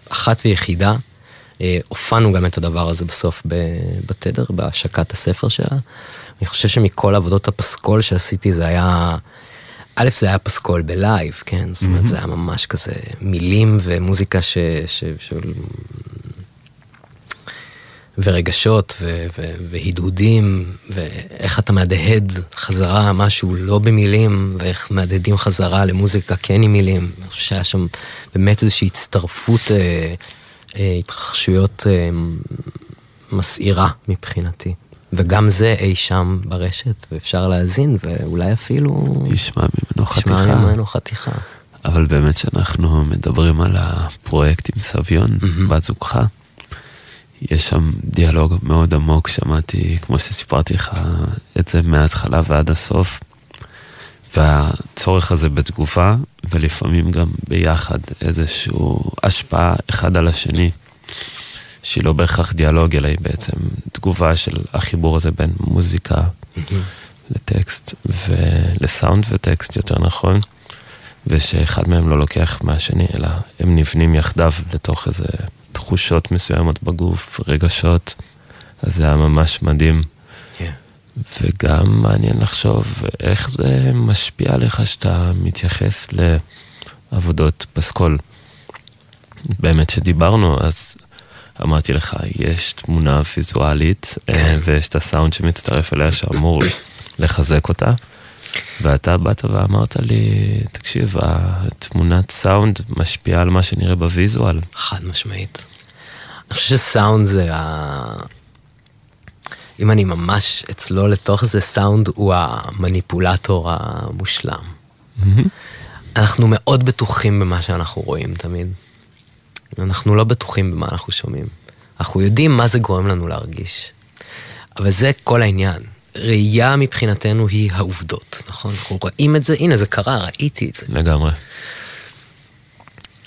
אחת ויחידה. הופענו גם את הדבר הזה בסוף בתדר, בהשקת הספר שלה. אני חושב שמכל עבודות הפסקול שעשיתי זה היה א', זה היה פסקול בלייב, כן? זאת אומרת, זה היה ממש כזה מילים ומוזיקה ש... ש... ש... ורגשות ו- ו- והדהודים, ואיך אתה מהדהד חזרה משהו לא במילים, ואיך מהדהדים חזרה למוזיקה כן עם מילים. אני חושב שהיה שם באמת איזושהי הצטרפות, אה, אה, התרחשויות אה, מסעירה מבחינתי. וגם זה אי שם ברשת, ואפשר להאזין, ואולי אפילו... ישמע ממנו חתיכה. ישמע ממנו חתיכה. אבל באמת שאנחנו מדברים על הפרויקט עם סביון, mm-hmm. בת זוגך, יש שם דיאלוג מאוד עמוק, שמעתי, כמו שסיפרתי לך, את זה מההתחלה ועד הסוף. והצורך הזה בתגובה, ולפעמים גם ביחד איזושהי השפעה אחד על השני. שהיא לא בהכרח דיאלוג, אלא היא בעצם תגובה של החיבור הזה בין מוזיקה לטקסט ולסאונד וטקסט, יותר נכון, ושאחד מהם לא לוקח מהשני, אלא הם נבנים יחדיו לתוך איזה תחושות מסוימות בגוף, רגשות, אז זה היה ממש מדהים. כן. וגם מעניין לחשוב איך זה משפיע עליך שאתה מתייחס לעבודות פסקול. באמת שדיברנו, אז אמרתי לך, יש תמונה ויזואלית, אה, ויש את הסאונד שמצטרף אליה שאמור לחזק אותה. ואתה באת ואמרת לי, תקשיב, התמונת סאונד משפיעה על מה שנראה בוויזואל. חד משמעית. אני חושב שסאונד זה ה... אם אני ממש אצלול לתוך זה, סאונד הוא המניפולטור המושלם. אנחנו מאוד בטוחים במה שאנחנו רואים תמיד. אנחנו לא בטוחים במה אנחנו שומעים. אנחנו יודעים מה זה גורם לנו להרגיש. אבל זה כל העניין. ראייה מבחינתנו היא העובדות, נכון? אנחנו רואים את זה, הנה זה קרה, ראיתי את זה. לגמרי.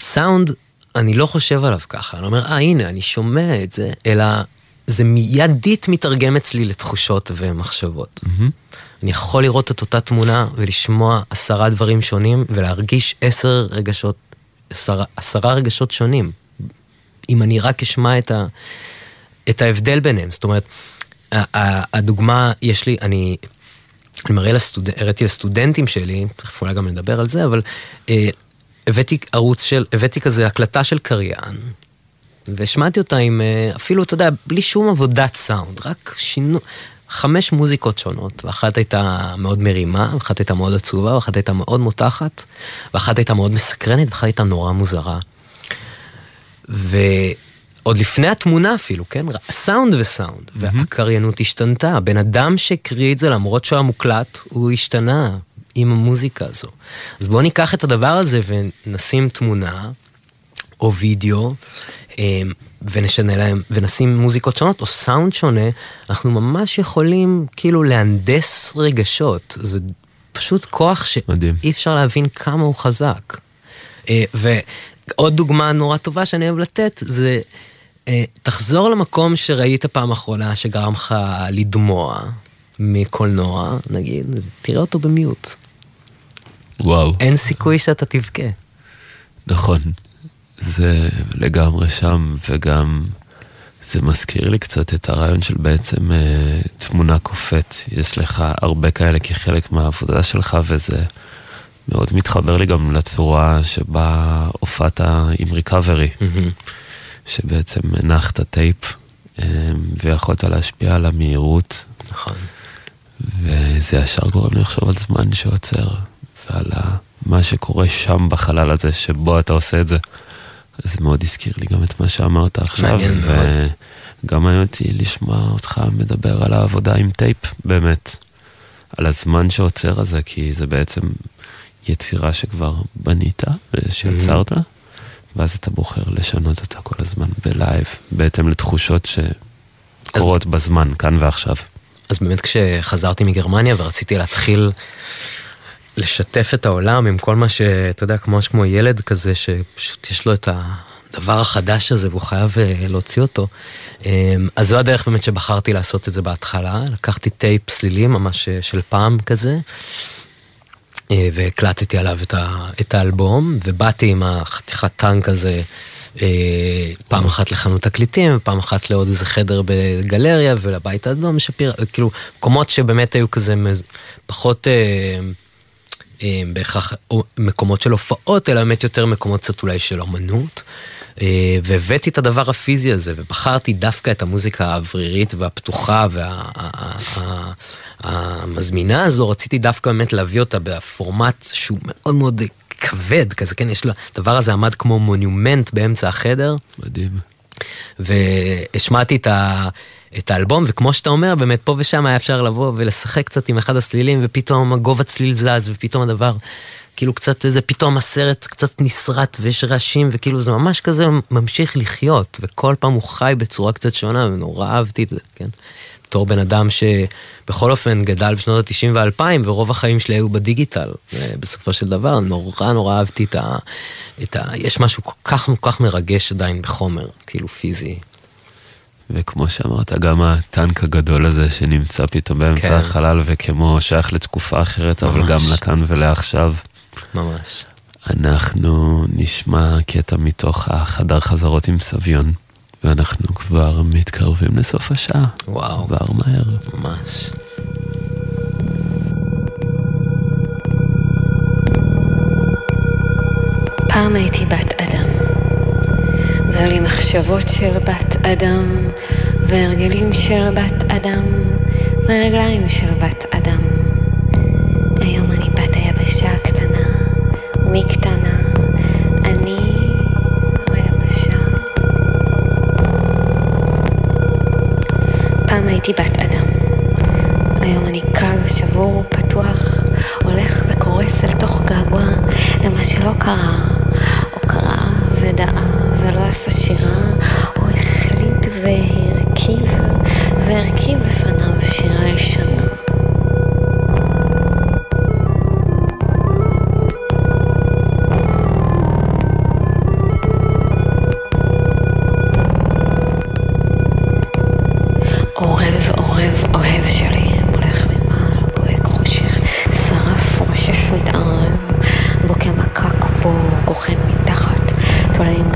סאונד, אני לא חושב עליו ככה, אני אומר, אה, הנה, אני שומע את זה, אלא זה מיידית מתרגם אצלי לתחושות ומחשבות. Mm-hmm. אני יכול לראות את אותה תמונה ולשמוע עשרה דברים שונים ולהרגיש עשר רגשות, עשרה, עשרה רגשות שונים. אם אני רק אשמע את, ה, את ההבדל ביניהם. זאת אומרת, הדוגמה, יש לי, אני, אני מראה לסטוד... לסטודנטים שלי, תכף אולי גם נדבר על זה, אבל אה, הבאתי ערוץ של, הבאתי כזה הקלטה של קריין, והשמעתי אותה עם, אה, אפילו, אתה יודע, בלי שום עבודת סאונד, רק שינו, חמש מוזיקות שונות, ואחת הייתה מאוד מרימה, ואחת הייתה מאוד עצובה, ואחת הייתה מאוד מותחת, ואחת הייתה מאוד מסקרנת, ואחת הייתה נורא מוזרה. ועוד לפני התמונה אפילו, כן? סאונד וסאונד, mm-hmm. והקריינות השתנתה. הבן אדם שהקריא את זה, למרות שהוא היה מוקלט, הוא השתנה עם המוזיקה הזו. אז בואו ניקח את הדבר הזה ונשים תמונה, או וידאו, ונשנה להם, ונשים מוזיקות שונות, או סאונד שונה, אנחנו ממש יכולים כאילו להנדס רגשות. זה פשוט כוח שאי אפשר להבין כמה הוא חזק. אה, ועוד דוגמה נורא טובה שאני אוהב לתת, זה אה, תחזור למקום שראית פעם אחרונה שגרם לך לדמוע מקולנוע, נגיד, תראה אותו במיוט. וואו. אין סיכוי שאתה תבכה. נכון. זה לגמרי שם, וגם זה מזכיר לי קצת את הרעיון של בעצם אה, תמונה קופאת. יש לך הרבה כאלה כחלק מהעבודה שלך, וזה מאוד מתחבר לי גם לצורה שבה הופעת עם ריקאברי, mm-hmm. שבעצם הנחת טייפ, אה, ויכולת להשפיע על המהירות. נכון. וזה ישר גורם לי לחשוב על זמן שעוצר, ועל מה שקורה שם בחלל הזה, שבו אתה עושה את זה. זה מאוד הזכיר לי גם את מה שאמרת עכשיו. וגם מעניין אותי לשמוע אותך מדבר על העבודה עם טייפ, באמת. על הזמן שעוצר הזה, כי זה בעצם יצירה שכבר בנית, שיצרת, ואז אתה בוחר לשנות אותה כל הזמן בלייב, בהתאם לתחושות שקורות בזמן, כאן ועכשיו. אז באמת כשחזרתי מגרמניה ורציתי להתחיל לשתף את העולם עם כל מה שאתה יודע, כמו כמו ילד כזה, שפשוט יש לו את הדבר החדש הזה והוא חייב אה, להוציא אותו. אמ, אז זו הדרך באמת שבחרתי לעשות את זה בהתחלה, לקחתי טייפ סלילי ממש אה, של פעם כזה. אה, והקלטתי עליו את, ה, את האלבום, ובאתי עם החתיכת טנק הזה פעם אחת לחנות תקליטים, ופעם אחת לעוד איזה חדר בגלריה, ולבית האדום שפיר, כאילו, מקומות שבאמת היו כזה פחות... בהכרח מקומות של הופעות, אלא באמת יותר מקומות קצת אולי של אמנות. אה, והבאתי את הדבר הפיזי הזה, ובחרתי דווקא את המוזיקה האוורירית והפתוחה והמזמינה הזו, רציתי דווקא באמת להביא אותה בפורמט שהוא מאוד מאוד כבד כזה, כן, יש לו, הדבר הזה עמד כמו מונומנט באמצע החדר. מדהים. והשמעתי את ה... את האלבום, וכמו שאתה אומר, באמת פה ושם היה אפשר לבוא ולשחק קצת עם אחד הסלילים, ופתאום הגובה צליל זז, ופתאום הדבר, כאילו קצת איזה, פתאום הסרט קצת נסרט, ויש רעשים, וכאילו זה ממש כזה ממשיך לחיות, וכל פעם הוא חי בצורה קצת שונה, ונורא אהבתי את זה, כן? בתור בן אדם שבכל אופן גדל בשנות ה-90 וה-2000, ורוב החיים שלי היו בדיגיטל, בסופו של דבר, נורא נורא אהבתי את ה... את ה... יש משהו כל כך כל כך מרגש עדיין בחומר, כאילו פיזי. וכמו שאמרת, גם הטנק הגדול הזה שנמצא פתאום באמצע כן. החלל, וכמו שייך לתקופה אחרת, אבל ממש. גם לכאן ולעכשיו. ממש. אנחנו נשמע קטע מתוך החדר חזרות עם סביון, ואנחנו כבר מתקרבים לסוף השעה. וואו. כבר מהר. ממש. פעם הייתי בת אדם, והיו לי מחשבות של בת אדם, והרגלים של בת אדם, ורגליים של בת אדם. היום אני בת היבשה הקטנה, ומקטנה אני היבשה. פעם הייתי בת אדם, היום אני קר, שבור, פתוח, הולך וקורס אל תוך געגוע למה שלא קרה, או קרה ודעה ולא עשה שירה, או החליט והרכיב, והרכיב בפניו שירה ישנה. עורב, עורב, אוהב שלי, הולך ממעל, בוהק חושך, שרף, רושף, מתערב, בוקע מקק בו, גוחן מתחת, תולעים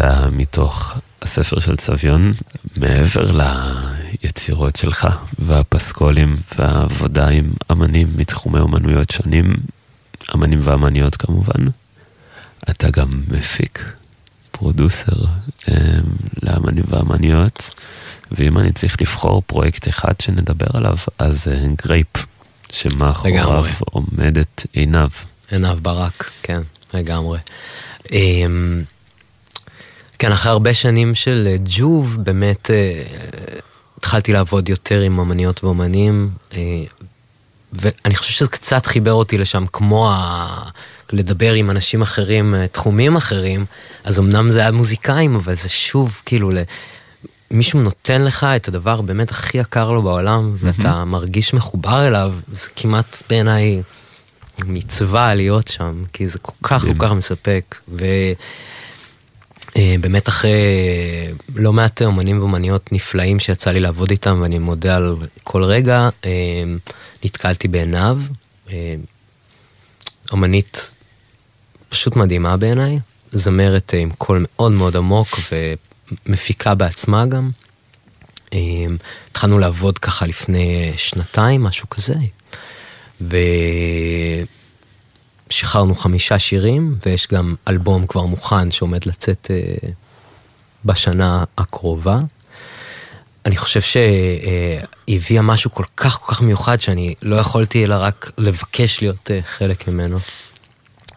היה מתוך הספר של סביון, מעבר ליצירות שלך והפסקולים והעבודה עם אמנים מתחומי אומנויות שונים, אמנים ואמניות כמובן. אתה גם מפיק, producer אה, לאמנים ואמניות, ואם אני צריך לבחור פרויקט אחד שנדבר עליו, אז אה, גרייפ, שמאחוריו. עומדת עינב. עינב ברק, כן, לגמרי. אמ, כן, אחרי הרבה שנים של אה, ג'וב, באמת אה, התחלתי לעבוד יותר עם אמניות ואומנים, אה, ואני חושב שזה קצת חיבר אותי לשם, כמו ה... לדבר עם אנשים אחרים, אה, תחומים אחרים, אז אמנם זה היה מוזיקאים, אבל זה שוב, כאילו, ל... מישהו נותן לך את הדבר באמת הכי יקר לו בעולם, ואתה מרגיש מחובר אליו, זה כמעט בעיניי מצווה להיות שם, כי זה כל כך כל. כך מספק. ובאמת אחרי לא מעט אומנים ואומניות נפלאים שיצא לי לעבוד איתם, ואני מודה על כל רגע, אה, נתקלתי בעיניו, אה, אומנית פשוט מדהימה בעיניי, זמרת אה, עם קול מאוד מאוד עמוק ומפיקה בעצמה גם. אה, התחלנו לעבוד ככה לפני שנתיים, משהו כזה. ושחררנו חמישה שירים, ויש גם אלבום כבר מוכן שעומד לצאת אה, בשנה הקרובה. אני חושב שהיא הביאה משהו כל כך כל כך מיוחד שאני לא יכולתי אלא רק לבקש להיות אה, חלק ממנו.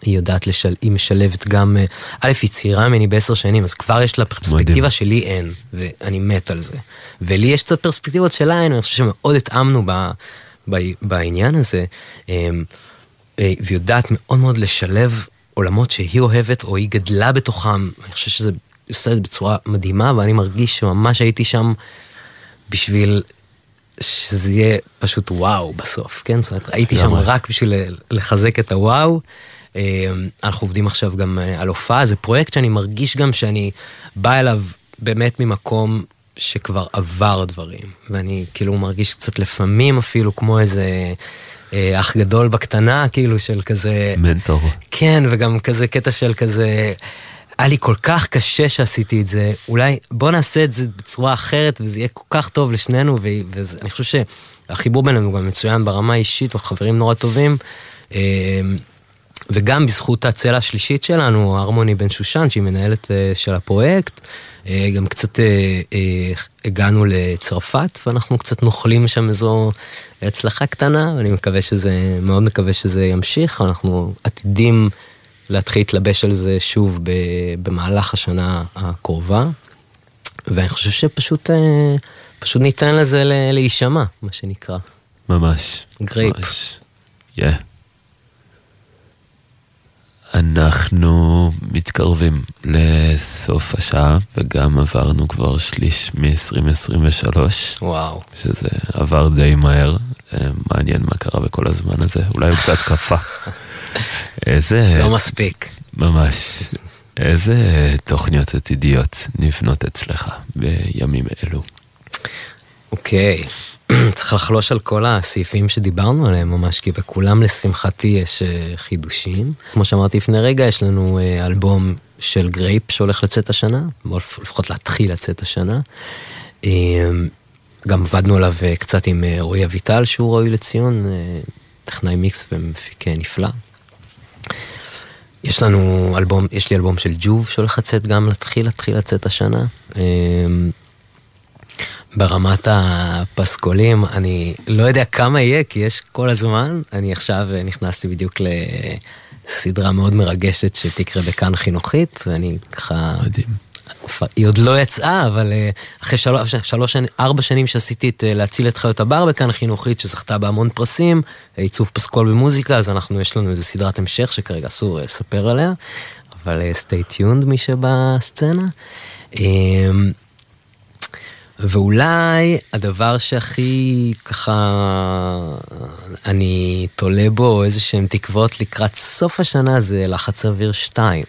היא יודעת, לשל... היא משלבת גם, אה, א', היא צעירה ממני בעשר שנים, אז כבר יש לה פרספקטיבה מדהים. שלי אין, ואני מת על זה. ולי יש קצת פרספקטיבות שלה אין, אני חושב שמאוד התאמנו ב... ב... בעניין הזה, אה, אה, והיא יודעת מאוד מאוד לשלב עולמות שהיא אוהבת, או היא גדלה בתוכם, אני חושב שזה עושה את זה בצורה מדהימה, ואני מרגיש שממש הייתי שם בשביל שזה יהיה פשוט וואו בסוף, כן? זאת אומרת, הייתי שם רק בשביל לחזק את הוואו. אה, אנחנו עובדים עכשיו גם אה, על הופעה, זה פרויקט שאני מרגיש גם שאני בא אליו באמת ממקום שכבר עבר דברים, ואני כאילו מרגיש קצת לפעמים אפילו כמו איזה אה, אח גדול בקטנה, כאילו של כזה... מנטור. כן, וגם כזה קטע של כזה... היה לי כל כך קשה שעשיתי את זה, אולי בוא נעשה את זה בצורה אחרת וזה יהיה כל כך טוב לשנינו, ואני חושב שהחיבור בינינו גם מצוין ברמה האישית, אנחנו חברים נורא טובים. וגם בזכות הצלע השלישית שלנו, הרמוני בן שושן, שהיא מנהלת אה, של הפרויקט, גם קצת אה, הגענו לצרפת, ואנחנו קצת נוחלים שם איזו הצלחה קטנה, ואני מקווה שזה, מאוד מקווה שזה ימשיך, אנחנו עתידים להתחיל להתלבש על זה שוב במהלך השנה הקרובה, ואני חושב שפשוט פשוט ניתן לזה להישמע, מה שנקרא. ממש. גרייפ. ממש. Yeah. אנחנו מתקרבים לסוף השעה, וגם עברנו כבר שליש מ-2023. וואו. שזה עבר די מהר. אה, מעניין מה קרה בכל הזמן הזה, אולי הוא קצת קפא. איזה... לא מספיק. ממש. איזה תוכניות עתידיות נבנות אצלך בימים אלו? אוקיי. צריך לחלוש על כל הסעיפים שדיברנו עליהם ממש, כי בכולם לשמחתי יש אה, חידושים. כמו שאמרתי לפני רגע, יש לנו אה, אלבום של גרייפ שהולך לצאת השנה, או לפחות להתחיל לצאת השנה. אה, גם עבדנו עליו קצת עם רועי אביטל, שהוא ראוי לציון, טכנאי מיקס ומפיק נפלא. יש לנו אלבום, יש לי אלבום של ג'וב שהולך לצאת גם להתחיל, להתחיל לצאת השנה. ברמת הפסקולים, אני לא יודע כמה יהיה, כי יש כל הזמן. אני עכשיו נכנסתי בדיוק לסדרה מאוד מרגשת שתקרה בכאן חינוכית, ואני ככה... מדהים. היא עוד לא יצאה, אבל אה, אחרי שלוש, שלוש, ארבע שנים שעשיתי את אה, להציל את חיות הבר בכאן חינוכית, שזכתה בהמון פרסים, עיצוב פסקול במוזיקה, אז אנחנו, יש לנו איזה סדרת המשך שכרגע אסור לספר אה, עליה, אבל stay tuned מי שבסצנה. ואולי הדבר שהכי ככה אני תולה בו איזה שהם תקוות לקראת סוף השנה זה לחץ אוויר 2.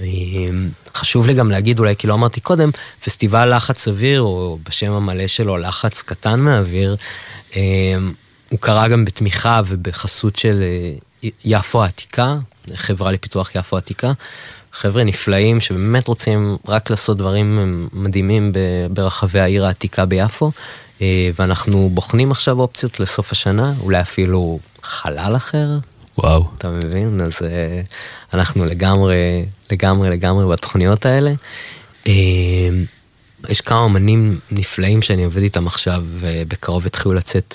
אמ, חשוב לי גם להגיד, אולי כי לא אמרתי קודם, פסטיבל לחץ אוויר, או בשם המלא שלו לחץ קטן מהאוויר, אמ, הוא קרה גם בתמיכה ובחסות של אה, יפו העתיקה, חברה לפיתוח יפו העתיקה, חבר'ה נפלאים שבאמת רוצים רק לעשות דברים מדהימים ברחבי העיר העתיקה ביפו, אה, ואנחנו בוחנים עכשיו אופציות לסוף השנה, אולי אפילו חלל אחר. וואו. אתה מבין? אז אה, אנחנו לגמרי, לגמרי, לגמרי בתוכניות האלה. אה, יש כמה אמנים נפלאים שאני עובד איתם עכשיו, ובקרוב התחילו לצאת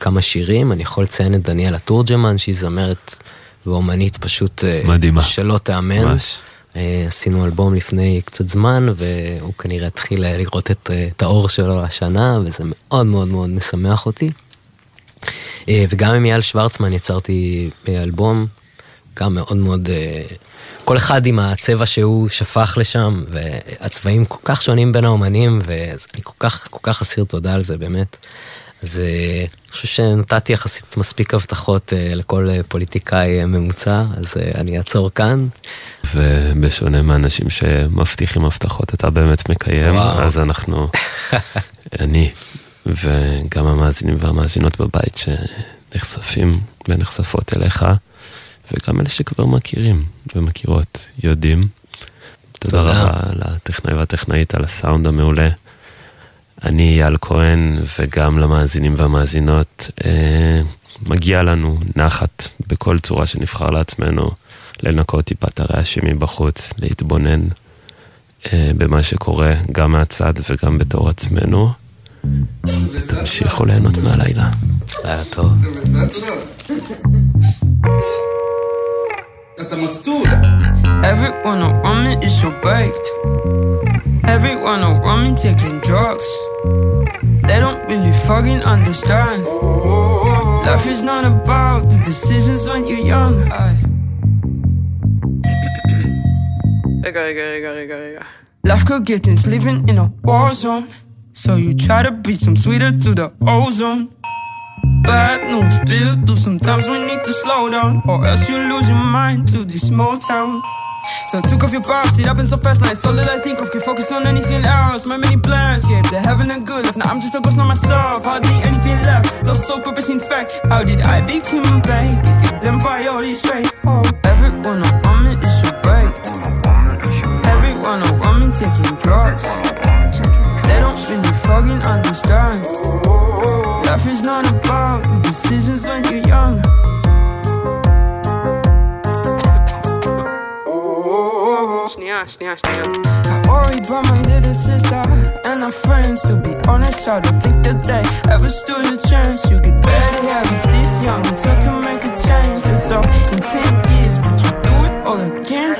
כמה שירים. אני יכול לציין את דניאלה תורג'מן, שהיא זמרת ואומנית פשוט... אה, מדהימה. שלא תאמן. ממש. אה, עשינו אלבום לפני קצת זמן, והוא כנראה התחיל לראות את, אה, את האור שלו השנה, וזה מאוד מאוד מאוד משמח אותי. וגם עם אייל שוורצמן יצרתי אלבום, גם מאוד מאוד, כל אחד עם הצבע שהוא שפך לשם, והצבעים כל כך שונים בין האומנים, ואני כל כך, כל כך אסיר תודה על זה, באמת. אז אה, אני חושב שנתתי יחסית מספיק הבטחות אה, לכל אה, פוליטיקאי ממוצע, אז אני אעצור כאן. ובשונה מאנשים שמבטיחים הבטחות, אתה באמת מקיים, וואו. אז אנחנו, אני וגם המאזינים והמאזינות בבית שנחשפים ונחשפות אליך, וגם אלה שכבר מכירים ומכירות, יודעים. תודה, תודה רבה לטכנאי והטכנאית על הסאונד המעולה. אני אייל כהן, וגם למאזינים והמאזינות, אה, מגיע לנו נחת בכל צורה שנבחר לעצמנו, לנקות טיפה את הרעשים מבחוץ, להתבונן אה, במה שקורה, גם מהצד וגם בתור עצמנו. ותמשיכו ליהנות מהלילה. לילה טוב. Everyone around me is so baked. Everyone around me taking drugs. They don't really fucking understand. Life is not about the decisions when you're young. Ego. Life could get tense living in a war zone. So you try to be some sweeter to the ozone. Bad news, still do sometimes we need to slow down. Or else you lose your mind to this small town. So I took off your box, it happened so fast, now it's all that I think of. Can focus on anything else, my many plans, yeah, they're having a good life. Now I'm just a ghost of myself, hardly anything left. Lost soul purpose in fact, how did I become? To get them priorities straight. Oh, everyone around me is so break. Everyone around me taking drugs. They don't really fucking understand. Life is not about the decisions when you're young. שנייה, שנייה, שנייה. I worry about my little sister and her friends. To be honest, I don't think that they ever stood a chance. You get better habits this young. It's hard to make a change. That's all in 10 years, but you do it all again.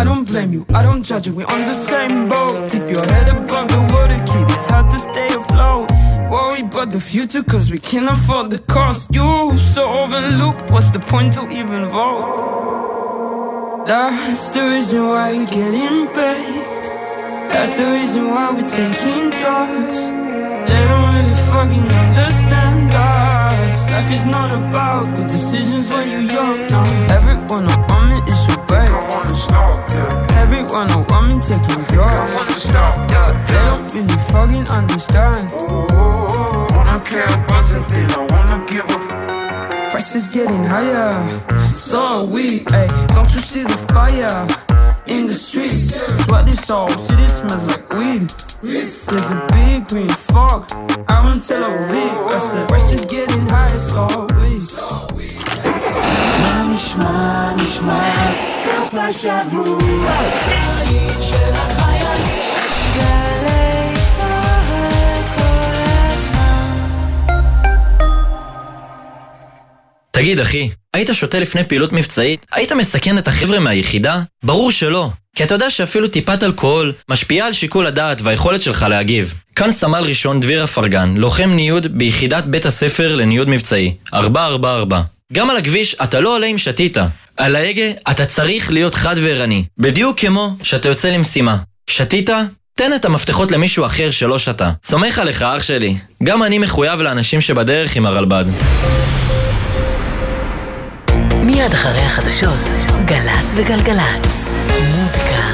I don't blame you, I don't judge you. We're on the same boat. Keep your head above the water, kid. It's hard to stay afloat. Worry about the future, cause we can't afford the cost. You so overlooked, what's the point to even vote? That's the reason why you're getting paid. That's the reason why we're taking drugs. They don't really fucking understand us. Life is not about good decisions when you're young. No. Everyone around me is your babe. Everyone around me taking drugs. They don't really fucking understand. Oh, oh, oh, wanna care about something, I wanna give a Prices getting higher, so are we. Ay, don't you see the fire in the streets? Sweat this all, city smells like weed. There's a big green fog out in Tel Aviv. I said prices getting higher, so are we. מה נשמע, נשמע, סוף השבוע, הקיץ של תגיד אחי, היית שותה לפני פעילות מבצעית? היית מסכן את החבר'ה מהיחידה? ברור שלא. כי אתה יודע שאפילו טיפת אלכוהול משפיעה על שיקול הדעת והיכולת שלך להגיב. כאן סמל ראשון דביר אפרגן, לוחם ניוד ביחידת בית הספר לניוד מבצעי, 444. גם על הכביש אתה לא עולה אם שתית. על ההגה אתה צריך להיות חד וערני. בדיוק כמו שאתה יוצא למשימה. שתית? תן את המפתחות למישהו אחר שלא שתה. סומך עליך אח שלי. גם אני מחויב לאנשים שבדרך עם הרלב"ד. מיד אחרי החדשות, גל"צ וגלגלצ. מוזיקה